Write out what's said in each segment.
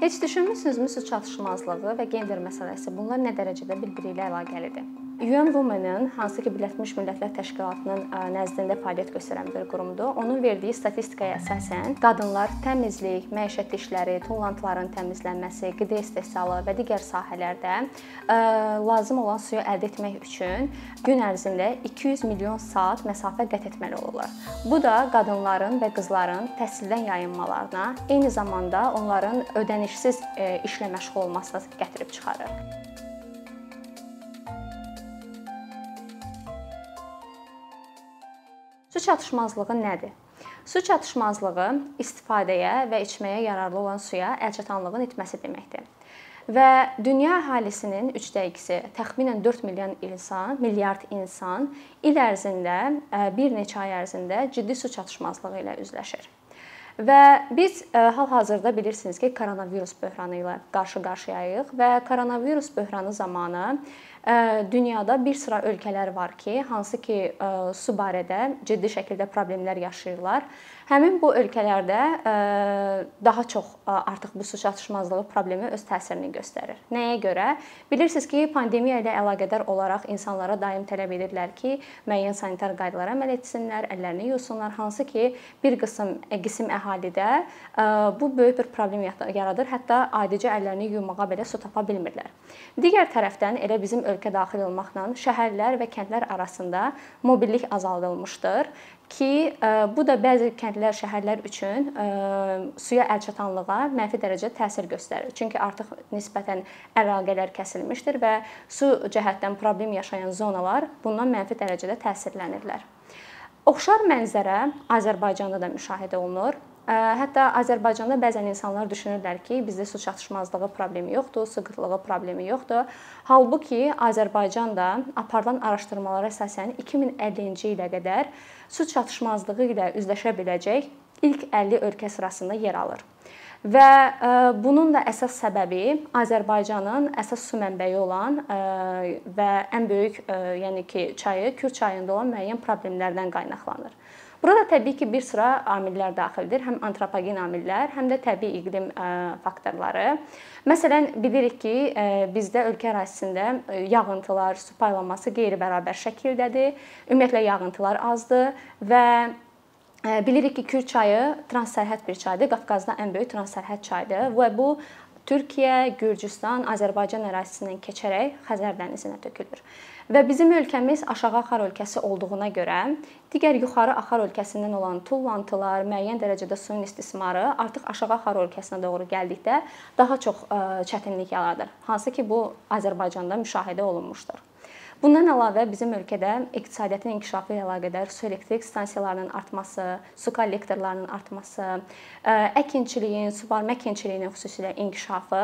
Heç düşünmüsünüzmü su çatışmazlığı və gender məsələsi bunlar nə dərəcədə bir-biri ilə əlaqəlidir? UN Women-ın hansı ki Birləşmiş Millətlər Təşkilatının nəzdində fəaliyyət göstərən bir qurumdur. Onun verdiyi statistikaya əsasən qadınlar təmizlik, məişət işləri, tullantıların təmizlənməsi, qida istehsalı və digər sahələrdə lazım olan suyu əldə etmək üçün gün ərzində 200 milyon saat məsafə qət etməli olurlar. Bu da qadınların və qızların təhsildən yayınmalarına, eyni zamanda onların ödənişsiz işlə məşğul olmasına gətirib çıxarır. Su çatışmazlığı nədir? Su çatışmazlığı istifadəyə və içməyə yararlı olan suya əlçatanlığın itməsi deməkdir. Və dünya əhalisinin 3/2-si, təxminən 4 milyon insan, milyard insan il ərzində, bir neçə ay ərzində ciddi su çatışmazlığı ilə üzləşir. Və biz hal-hazırda bilirsiniz ki, koronavirus böhranı ilə qarşı-qarşıyayıq və koronavirus böhranı zamanı dünyada bir sıra ölkələr var ki, hansı ki su barədə ciddi şəkildə problemlər yaşayırlar. Həmin bu ölkələrdə daha çox artıq bu su çatışmazlığı problemi öz təsirini göstərir. Nəyə görə? Bilirsiniz ki, pandemiya ilə əlaqədar olaraq insanlara daim tələb edirlər ki, müəyyən sanitar qaydalara əməl etsinlər, əllərini yusunlar, hansı ki, bir qism qism əhalidə bu böyük bir problem yaradır. Hətta adicə əllərini yumağa belə su tapa bilmirlər. Digər tərəfdən elə bizim ölkə daxil olmaqla şəhərlər və kəndlər arasında mobillik azaldılmışdır ki, e, bu da bəzi kəndlər, şəhərlər üçün e, suya əlçatanlığa mənfi dərəcədə təsir göstərir. Çünki artıq nisbətən əlaqələr kəsilmişdir və su cəhətdən problem yaşayan zonalar bundan mənfi dərəcədə təsirlənirlər. Oxşar mənzərə Azərbaycanda da müşahidə olunur. Hətta Azərbaycanda bəzən insanlar düşünürlər ki, bizdə su çatışmazlığı problemi yoxdur, su qıtlığı problemi yoxdur. Halbuki Azərbaycanda aparılan araşdırmalara əsasən 2050-ci ilə qədər su çatışmazlığı ilə üzləşə biləcək ilk 50 ölkə sırasında yer alır. Və bunun da əsas səbəbi Azərbaycanın əsas su mənbəyi olan və ən böyük, yəni ki, çayı Kür çayında olan müəyyən problemlərdən qaynaqlanır. Burada təbii ki, bir sıra amillər daxildir. Həm antropogen amillər, həm də təbii iqlim faktorları. Məsələn, bilirik ki, bizdə ölkə ərazisində yağıntılar, su paylanması qeyri-bərabər şəkildədir. Ümumiyyətlə yağıntılar azdır və bilirik ki, Kür çayı transsərhəd bir çaydır. Qafqazda ən böyük transsərhəd çaydır və bu Türkiyə, Gürcüstan, Azərbaycan ərazisindən keçərək Xəzər dənizinə tökülür. Və bizim ölkəmiz aşağı axar ölkəsi olduğuna görə digər yuxarı axar ölkəsindən olan tullantılar, müəyyən dərəcədə suyun istismarı artıq aşağı axar ölkəsinə doğru gəldikdə daha çox çətinlik yaradır. Hansı ki, bu Azərbaycanda müşahidə olunmuşdur. Bundan əlavə bizim ölkədə iqtisadiyyatın inkişafı ilə əlaqədar su elektrik stansiyalarının artması, su kollektorlarının artması, əkinçiliyin, suvarma əkinçiliyinin xüsusilə inkişafı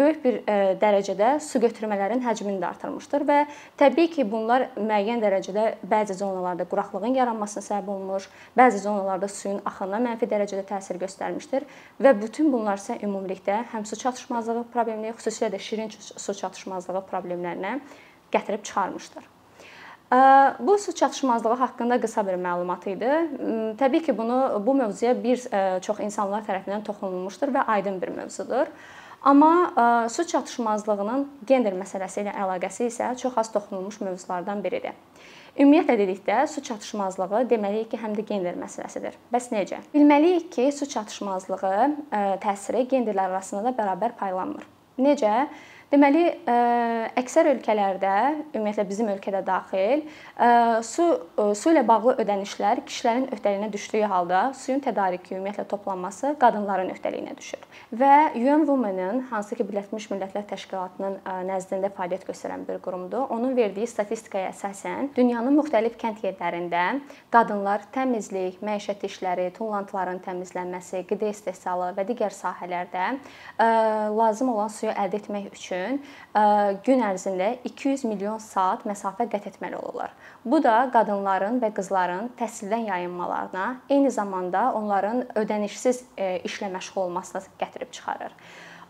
böyük bir dərəcədə su götürmələrin həcmini də artırmışdır və təbii ki, bunlar müəyyən dərəcədə bəzi zonalarda quraqlığın yaranmasına səbəb olmuş, bəzi zonalarda suyun axınına mənfi dərəcədə təsir göstərmişdir və bütün bunlar isə ümumilikdə həm su çatışmazlığı problemləri, xüsusilə də şirin su çatışmazlığı problemlərinə gətirib çıxarmışdır. Bu su çatışmazlığı haqqında qısa bir məlumat idi. Təbii ki, bunu bu mövzuya bir çox insanlar tərəfindən toxunulmuşdur və aydın bir mövzudur. Amma su çatışmazlığının gender məsələsi ilə əlaqəsi isə çox az toxunulmuş mövzulardan biridir. Ümumiyyətlə dedikdə su çatışmazlığı deməliyik ki, həm də gender məsələsidir. Bəs necə? Bilməliyik ki, su çatışmazlığı təsiri genderlər arasında da bərabər paylanmır. Necə? Deməli, əksər ölkələrdə, ümumiyyətlə bizim ölkədə daxil, su su ilə bağlı ödənişlər kişilərin öhdəliyinə düşdüyü halda suyun tədarükü, ümumiyyətlə toplanması qadınların öhdəliyinə düşür. Və UN Women-ın hansı ki, Birləşmiş Millətlər Təşkilatının nəzdində fəaliyyət göstərən bir qurumdur. Onun verdiyi statistikaya əsasən dünyanın müxtəlif kənd yerlərində qadınlar təmizlik, məişət işləri, tullantıların təmizlənməsi, qida istehsalı və digər sahələrdə lazım olan suyu əldə etmək üçün üçün gün ərzində 200 milyon saat məsafə qət etməli olurlar. Bu da qadınların və qızların təhsildən yayınmalarına, eyni zamanda onların ödənişsiz işlə məşğul olmasına gətirib çıxarır.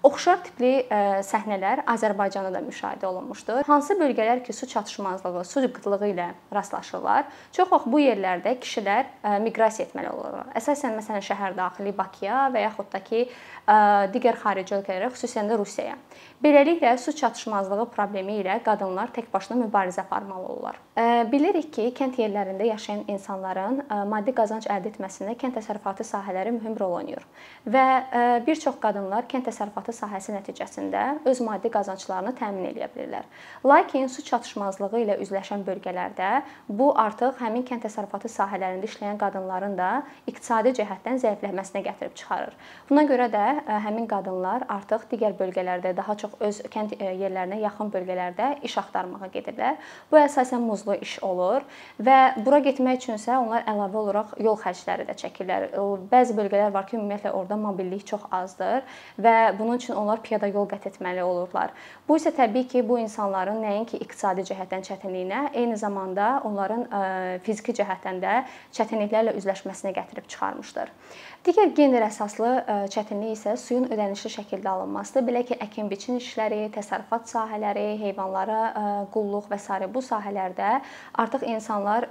Oxşar tipli səhnələr Azərbaycanda da müşahidə olunmuşdur. Hansı bölgələr ki, su çatışmazlığı, su qıtlığı ilə rastlaşırlar? Çox vaxt bu yerlərdə kişilər miqrasiya etməli olurlar. Əsasən məsələn şəhər daxili Bakıya və yaxud da ki, digər xarici ölkələrə, xüsusən də Rusiyaya. Beləliklə su çatışmazlığı problemi ilə qadınlar tək başına mübarizə aparmalı olurlar. Bilirik ki, kənd yerlərində yaşayan insanların maddi qazanc əldə etməsində kənd təsərrüfatı sahələri mühüm rol oynayır və bir çox qadınlar kənd təsərrüfatı sahəsi nəticəsində öz maddi qazanclarını təmin edə bilirlər. Lakin su çatışmazlığı ilə üzləşən bölgələrdə bu artıq həmin kənd təsərrüfatı sahələrində işləyən qadınların da iqtisadi cəhətdən zəifləməsinə gətirib çıxarır. Buna görə də həmin qadınlar artıq digər bölgələrdə daha çox öz kənd yerlərinə yaxın bölgələrdə iş axtarmağa gedirlər. Bu əsasən muzlu iş olur və bura getmək üçünsə onlar əlavə olaraq yol xərcləri də çəkirlər. Bəzi bölgələr var ki, ümumiyyətlə orada mobillik çox azdır və bunun üçün onlar piyada yol qət etməli olurlar. Bu isə təbii ki, bu insanların nəinki iqtisadi cəhətdən çətinliyinə, eyni zamanda onların fiziki cəhətdən də çətinliklərlə üzləşməsinə gətirib çıxarmışdır. Digər gender əsaslı çətinlik isə suyun ödənişli şəkildə alınmasıdır. Belə ki, əkin-biçin işləri, təsərrüfat sahələri, heyvanlara qulluq və s. bu sahələrdə artıq insanlar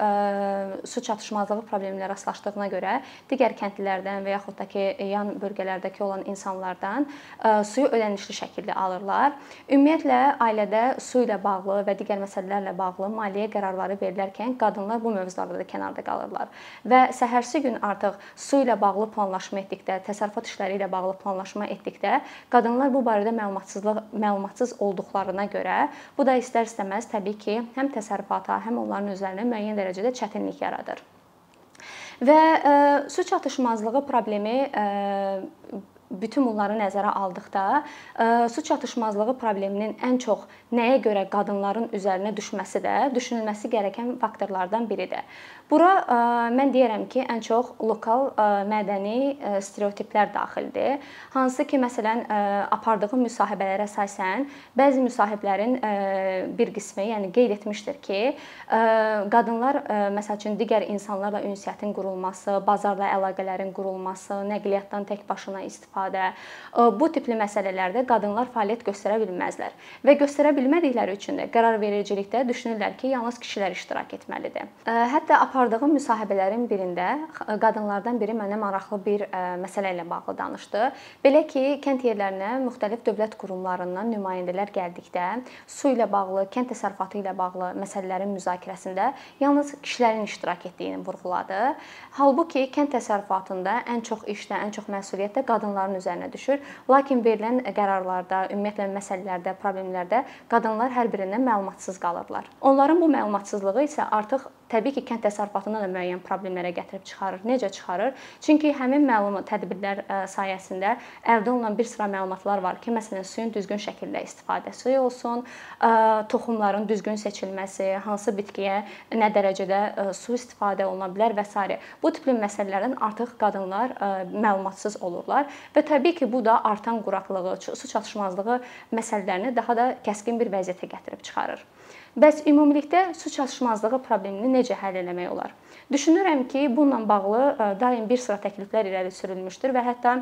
su çatışmazlığı probleminə rastlaşdığına görə digər kəndlilərdən və yaxud da ki, yan bölgələrdəki olan insanlardan suyu ödənişli şəkildə alırlar. Ümumiyyətlə ailədə su ilə bağlı və digər məsələlərlə bağlı maliyyə qərarları verilərkən qadınlar bu mövzularda da kənarda qalırlar və səhərsi gün artıq su ilə bağlı planlaşma etdikdə, təsərrüfat işləri ilə bağlı planlaşma etdikdə qadınlar bu barədə məlumatsızlıq məlumatsız olduqlarına görə bu da istər-istəməz təbii ki, həm təsərrüfata, həm onların özlərinə müəyyən dərəcədə çətinlik yaradır. Və ə, su çatışmazlığı problemi ə, bütün bunları nəzərə aldıqda su çatışmazlığı probleminin ən çox nəyə görə qadınların üzərinə düşməsi də düşünülməsi gərəkən faktorlardan biridir. Bura mən deyirəm ki, ən çox lokal mədəni stereotiplər daxildir. Hansı ki, məsələn, apardığım müsahibələrə əsasən bəzi müsahiblərin bir qismi, yəni qeyd etmişdir ki, qadınlar məsəl üçün digər insanlarla ünsiyyətin qurulması, bazarla əlaqələrin qurulması, nəqliyyatdan tək başına istifadə, bu tipli məsələlərdə qadınlar fəaliyyət göstərə bilməzlər və göstərə bilmədikləri üçün də qərarvericilikdə düşünürlər ki, yalnız kişilər iştirak etməlidir. Hətta apardığım müsahibələrin birində qadınlardan biri mənə maraqlı bir məsələ ilə bağlı danışdı. Belə ki, kənd yerlərinə müxtəlif dövlət qurumlarından nümayəndələr gəldikdə su ilə bağlı, kənd təsərrüfatı ilə bağlı məsələlərin müzakirəsində yalnız kişilərin iştirak etdiyini vurğuladı. Halbuki kənd təsərrüfatında ən çox işdə, ən çox məsuliyyət də qadınların üzərinə düşür. Lakin verilən qərarlarda, ümumiyyətlə məsələlərdə, problemlərdə qadınlar hər birindən məlumatsız qalırlar. Onların bu məlumatsızlığı isə artıq təbii ki, kənd təsərrüfatında da müəyyən problemlərə gətirib çıxarır. Necə çıxarır? Çünki həmin məlum tədbirlər sayəsində əldə olunan bir sıra məlumatlar var ki, məsələn, suyun düzgün şəkildə istifadəsi olsun, toxumların düzgün seçilməsi, hansı bitkiyə nə dərəcədə su istifadə oluna bilər və s. Bu tipli məsələlərdən artıq qadınlar məlumatsız olurlar və təbii ki, bu da artan quraqlığı, su çatışmazlığı məsələlərini daha da kəskin bir vəziyyətə gətirib çıxarır. Bəs ümumilikdə su çatışmazlığı problemini necə həll etmək olar? Düşünürəm ki, bununla bağlı daim bir sıra təkliflər irəli sürülmüşdür və hətta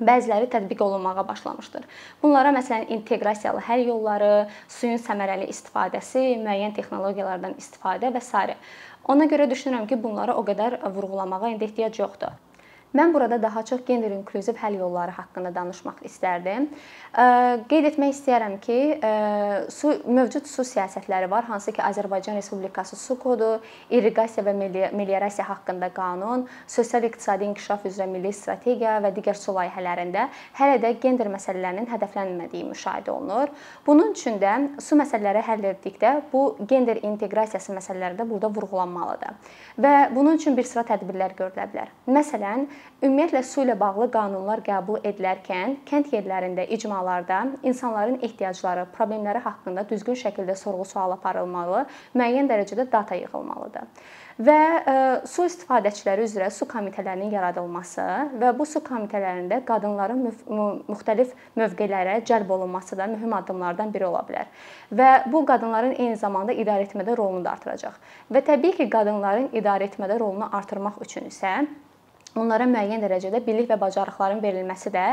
bəziləri tətbiq olunmağa başlamışdır. Bunlara məsələn inteqrasiyalı həll yolları, suyun səmərəli istifadəsi, müəyyən texnologiyalardan istifadə və s. Ona görə düşünürəm ki, bunları o qədər vurğulamağa indi ehtiyac yoxdur. Mən burada daha çox gender inklüziv həll yolları haqqında danışmaq istərdim. Qeyd etmək istəyirəm ki, su mövcud su siyasətləri var, hansı ki, Azərbaycan Respublikası su kodu, irriqasiya və meliorasiya haqqında qanun, sosial-iqtisadi inkişaf üzrə milli strategiya və digər su layihələrində hələ də gender məsələlərinin hədəflənmədiyi müşahidə olunur. Bunun üçün də su məsələləri həll etdikdə bu gender inteqrasiyası məsələləri də burada vurğulanmalıdır. Və bunun üçün bir sıra tədbirlər görülə bilər. Məsələn, Ümumiyyətlə su ilə bağlı qanunlar qəbul edilərkən kənd yerlərində, icmalarda insanların ehtiyacları, problemləri haqqında düzgün şəkildə sorğu-sual aparılmalı, müəyyən dərəcədə data yığılmalıdır. Və e, su istifadəçiləri üzrə su komitələrinin yaradılması və bu su komitələrində qadınların müxtəlif mövqelərə cəlb olunması da mühüm addımlardan biri ola bilər. Və bu qadınların eyni zamanda idarəetmədə rolunu da artıracaq. Və təbii ki, qadınların idarəetmədə rolunu artırmaq üçün isə onlara müəyyən dərəcədə bilik və bacarıqların verilməsi də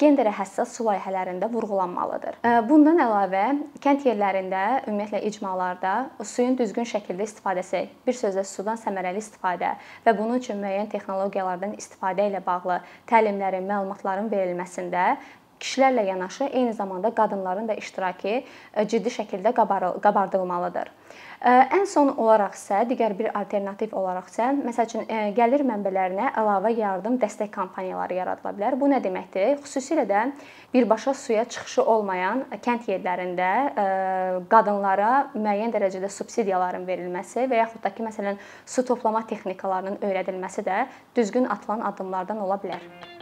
genderə həssas su layihələrində vurğulanmalıdır. Bundan əlavə, kənd yerlərində, ümumiyyətlə icmalarda suyun düzgün şəkildə istifadəsi, bir sözlə sudan səmərəli istifadə və bunun üçün müəyyən texnologiyalardan istifadə ilə bağlı təlimlərin, məlumatların verilməsində kişilərlə yanaşı eyni zamanda qadınların da iştirakı ciddi şəkildə qabardılmalıdır. Ən son olaraq isə digər bir alternativ olaraq isə məsəl üçün gəlir mənbələrinə əlavə yardım dəstək kampaniyaları yaradıla bilər. Bu nə deməkdir? Xüsusilə də birbaşa suya çıxışı olmayan kənd yerlərində qadınlara müəyyən dərəcədə subsidiyaların verilməsi və yaxud da ki, məsələn, su toplama texnikalarının öyrədilməsi də düzgün atılan addımlardan ola bilər.